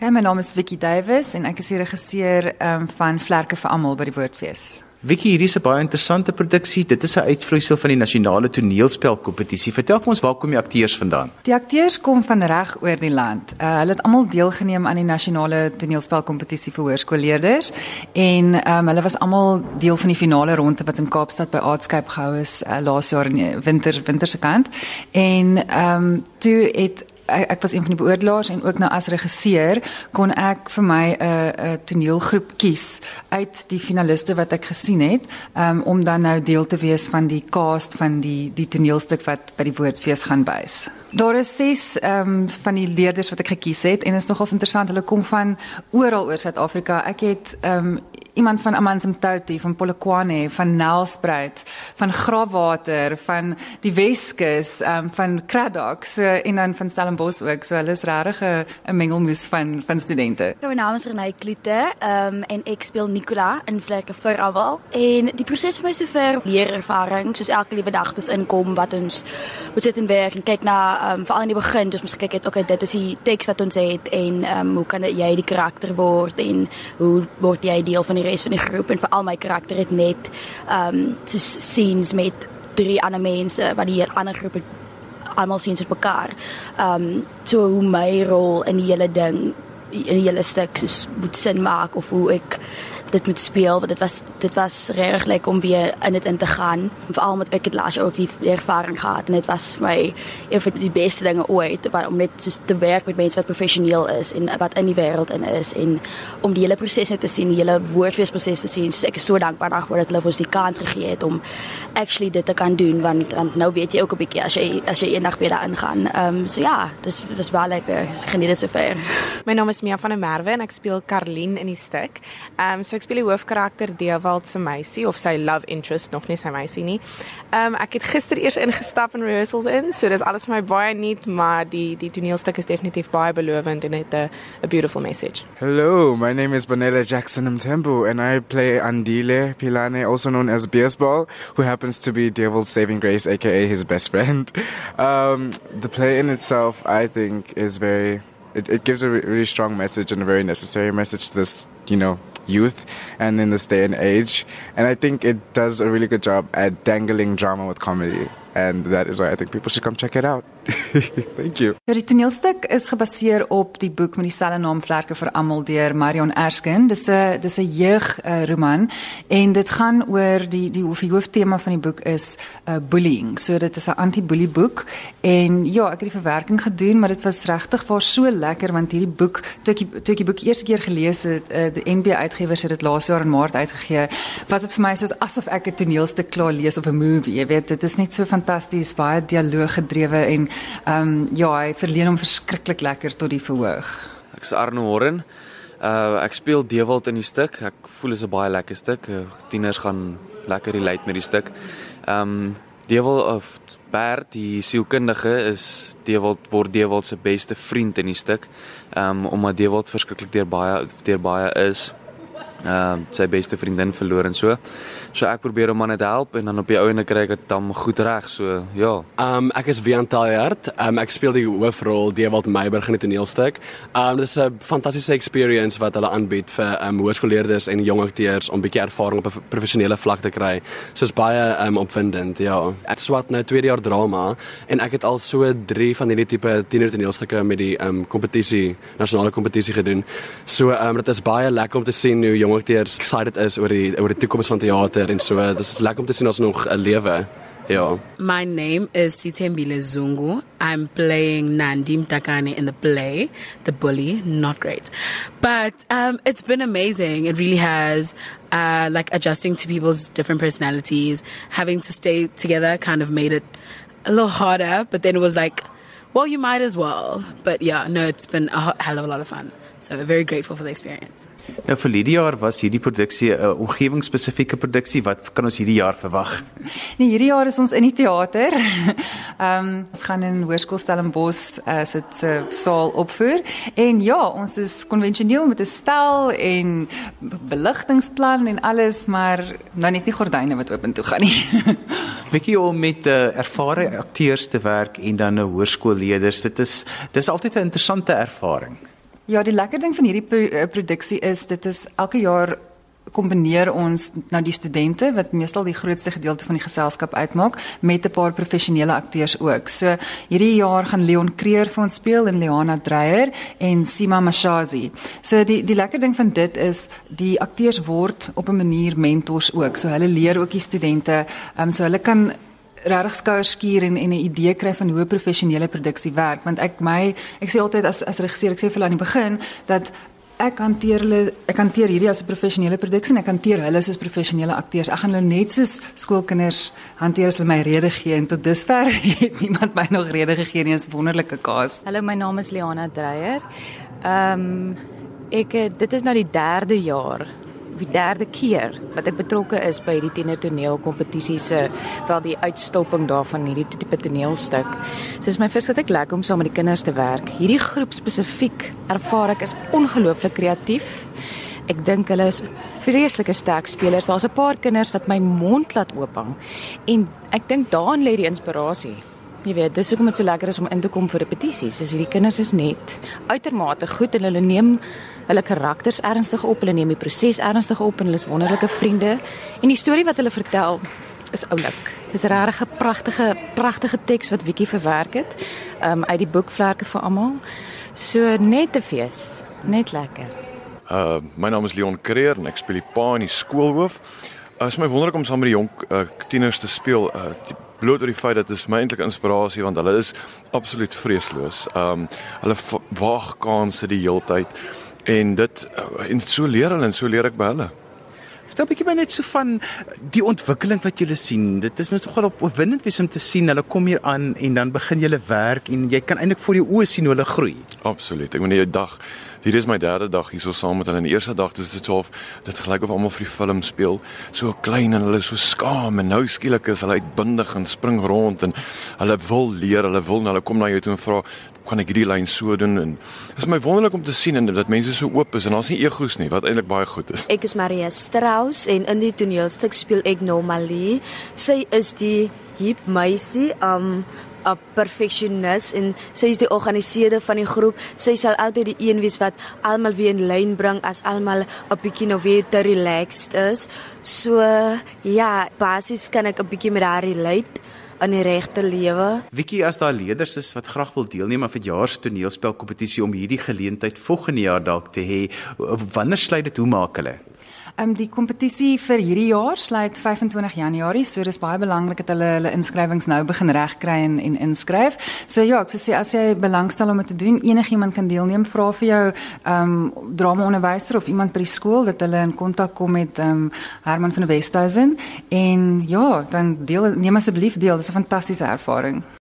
Hey, my naam is Vicky Davis en ek is die regisseur um, van Vlerke vir almal by die Woordfees. Vicky, hierdie is 'n baie interessante produksie. Dit is 'n uitvloeisel van die nasionale toneelspelkompetisie. Vertel vir ons waar kom die akteurs vandaan? Die akteurs kom van reg oor die land. Uh, hulle het almal deelgeneem aan die nasionale toneelspelkompetisie vir hoërskoolleerders en um, hulle was almal deel van die finale ronde wat in Kaapstad by Artscape gehou is uh, laas jaar in die winter winterse kant. En ehm um, toe het ek, ek was een van die beoordelaars en ook nou as regisseur kon ek vir my 'n uh, 'n uh, toneelgroep kies uit die finaliste wat ek gesien het um, om dan nou deel te wees van die cast van die die toneelstuk wat by die woordfees gaan wys. Daar is ses um, van die leerders wat ek gekies het en is nogals interessant hulle kom van oral oor Suid-Afrika. Ek het um, iemand van Amanzimtoti van Polokwane van Nelspruit van Graafwater van die Weskus um, van Kraddock so, en dan van Stellenbosch ook so hulle is regtig 'n mengelmoes van van studente. Ja, my naam is Renée Kloete um, en ek speel Nicola in Vlerke vir Aval en die proses vir my sover leerervaring soos elke liewe dag dis inkom wat ons moet sit en werk en kyk na um, veral in die begin dus ons kyk het okay dit is die teks wat ons het en um, hoe kan jy die karakter word en hoe word jy deel van die res van die groep en veral my karakter het net ehm um, so scenes met drie ander mense wat die ander groep almal scenes met mekaar. Ehm um, so hoe my rol in die hele ding in die hele stuk soos moet sin maak of hoe ek dit moet speel want dit was dit was regtig lekker om weer in dit in te gaan. Veral met ek het laas ook die ervaring gehad en dit was vir my een van die beste dinge ooit om net so te werk met mense wat professioneel is en wat in die wêreld in is en om die hele proses net te sien die hele woordfeesproses te sien. So ek is so dankbaar daarvoor dat hulle ons die kans gegee het om actually dit te kan doen want want nou weet jy ook 'n bietjie as jy as jy eendag weer daarin gaan. Ehm um, so ja dis was baie lekker. Geniet dit so ver my naam is Mia van der Merwe en ek speel Karlien in die stuk. Ehm um, so ek speel die hoofkarakter Dewald se meisie of sy love interest, nog nie sy meisie nie. Ehm um, ek het gister eers ingestap in rehearsals in, so dis alles vir my baie nuut, maar die die toneelstuk is definitief baie belovend en het 'n 'n beautiful message. Hello, my name is Bonella Jackson Mtembu and I play Andile Pilane, also known as Beersball, who happens to be Devil's saving grace aka his best friend. Um the play in itself I think is very it, it gives a really strong message and a very necessary message to this, you know, youth and in this day and age. And I think it does a really good job at dangling drama with comedy. And that is why I think people should come check it out. Thank you. Ja, die toneelstuk is gebaseer op die boek met dieselfde naam Vlerke vir almal deur Marion Erskine. Dis 'n dis 'n jeug uh, roman en dit gaan oor die die die hooftema van die boek is uh, bullying. So dit is 'n anti-bully boek en ja, ek het die verwerking gedoen, maar dit was regtig vir so lekker want hierdie boek toe ek toe ek die boek eers keer gelees het, uh, die NB uitgewers het dit laas jaar in Maart uitgegee, was dit vir my soos asof ek 'n toneelstuk klaar lees of 'n movie. Jy weet, dit is net so fantasties, baie dialoog gedrewe en Ehm um, ja, hy verleen hom verskriklik lekker tot die verhoog. Ek's Arno Horren. Uh ek speel Dewald in die stuk. Ek voel is 'n baie lekker stuk. Uh, tieners gaan lekker relate met die stuk. Ehm um, Dewald of Bert, die sielkundige is Dewald word Dewald se beste vriend in die stuk. Ehm um, omdat Dewald verskriklik deur baie deur baie is ehm uh, sy beste vriendin verloor en so. So ek probeer hom aan dit help en dan op die ouene kry ek dit dan goed reg. So ja. Ehm um, ek is Wian Taljard. Ehm um, ek speel die hoofrol Dewald Meiberg in die toneelstuk. Ehm um, dit is 'n fantastiese experience wat hulle aanbied vir ehm um, hoërskoolleerders en jong akteurs om 'n bietjie ervaring op 'n professionele vlak te kry. So is baie ehm um, opwindend, ja. Ek swat nou tweede jaar drama en ek het al so 3 van hierdie tipe tiener toneelstukke met die ehm um, kompetisie, nasionale kompetisie gedoen. So ehm um, dit is baie lekker om te sien hoe jong akteurs excited is oor die oor die toekoms van teater en so. Lekker om te sien ons nog 'n lewe. Ja. My name is Sithembile Zungu. I'm playing Nandim Takane in the play The Bully. Not great. But um, it's been amazing. It really has. Uh, like adjusting to people's different personalities, having to stay together kind of made it a little harder, but then it was like, well, you might as well. But yeah, no, it's been a hell of a lot of fun. So very grateful for the experience. Nou vir hierdie jaar was hierdie produksie 'n uh, omgewingsspesifieke produksie. Wat kan ons hierdie jaar verwag? Nee, hierdie jaar is ons in die teater. Ehm um, ons gaan in Hoërskool Stellenbosch as uh, dit 'n uh, saal opvoer en ja, ons is konvensioneel met 'n stel en beligtingsplan en alles, maar nou net nie gordyne wat oop en toe gaan nie. Wikkie om met uh, ervare akteurs te werk en dan 'n nou hoërskoolleerders, dit is dis altyd 'n interessante ervaring. Ja, die lekker ding van hierdie pro eh, produksie is dit is elke jaar kombineer ons nou die studente wat meestal die grootste gedeelte van die geselskap uitmaak met 'n paar professionele akteurs ook. So hierdie jaar gaan Leon Creer vir ons speel en Leona Dreyer en Sima Mashazi. So die die lekker ding van dit is die akteurs word op 'n manier mentors ook. So hulle leer ook die studente, ehm um, so hulle kan regtig skouers skuur en en 'n idee kry van hoe 'n professionele produksie werk want ek my ek sê altyd as as regisseur ek sê vir hulle aan die begin dat ek hanteer hulle ek hanteer hierdie as 'n professionele produksie en ek hanteer hulle soos professionele akteurs. Ek gaan hulle net soos skoolkinders hanteer as hulle my rede gee en tot dusver het niemand my nog rede gegee nie. 'n Wonderlike kaas. Hallo, my naam is Liana Dreyer. Ehm um, ek dit is nou die 3de jaar die derde keer wat ek betrokke is by hierdie tienertoneel kompetisie se wel die uitstulping daarvan hierdie tipe toneelstuk. So dis my verskriklik lekker om saam met die kinders te werk. Hierdie groep spesifiek ervaar ek is ongelooflik kreatief. Ek dink hulle is vreeslike sterk spelers. Daar's 'n paar kinders wat my mond laat oophang en ek dink daarin lê die inspirasie. Jy weet, dis hoekom dit so lekker is om in te kom vir repetisies. Dis hierdie kinders is net uitermate goed en hulle neem hulle karakters ernstig op, hulle neem die proses ernstig op en hulle is wonderlike vriende. En die storie wat hulle vertel is oulik. Dis 'n regtig pragtige pragtige teks wat Wiekie verwerk het um uit die boek Vlerke vir almal. So net 'n fees, net lekker. Uh my naam is Leon Creer en ek speel die pa in die skoolhoof. Uh, is my wonderlik om saam met die jong uh, tieners te speel. Uh bloot oor die feit dat dit my eintlik inspirasie want hulle is absoluut vreesloos. Um hulle waag kansse die heeltyd. En dit en so leer hulle en so leer ek by hulle. Vertel 'n bietjie my net so van die ontwikkeling wat jy sien. Dit is mens nogal opwindend wees om te sien hulle kom hier aan en dan begin hulle werk en jy kan eintlik voor jou oë sien hoe hulle groei. Absoluut. Ek meen die dag Hier is my derde dag hier so saam met hulle. In die eerste dag dis dit so of dit gelyk of almal vir die film speel. So klein en hulle so skaam en nou skielik is hulle uitbundig en spring rond en hulle wil leer, hulle wil hulle kom na jou toe en vra kan ek hierdie lyn so doen en dit is my wonderlik om te sien en dat mense so oop is en daar's nie egos nie wat eintlik baie goed is. Ek is Maria Strauss en in die toneelstuk speel ek Normali. Sy is die hip meisie um 'n perfeksionis en sy is die organiseerder van die groep. Sy sal altyd die een wees wat almal weer in lyn bring as almal 'n bietjie nou weer te relaxed is. So ja, basies kan ek 'n bietjie met haar relate in die regte lewe. Wiekie as daar leerders is wat graag wil deelneem aan 'n jaar se toneelspelkompetisie om hierdie geleentheid volgende jaar dalk te hê, wanneer sluit dit hoe maak hulle? Ehm um, die kompetisie vir hierdie jaar sluit 25 Januarie, so dis baie belangrik dat hulle hulle inskrywings nou begin regkry en en inskryf. So ja, ek sou sê as jy belangstel om dit te doen, enigiemand kan deelneem. Vra vir jou ehm um, drama-onderwyser of iemand by die skool dat hulle in kontak kom met ehm um, Herman van der Westhuizen en ja, dan deel neem asseblief deel. Dis 'n fantastiese ervaring.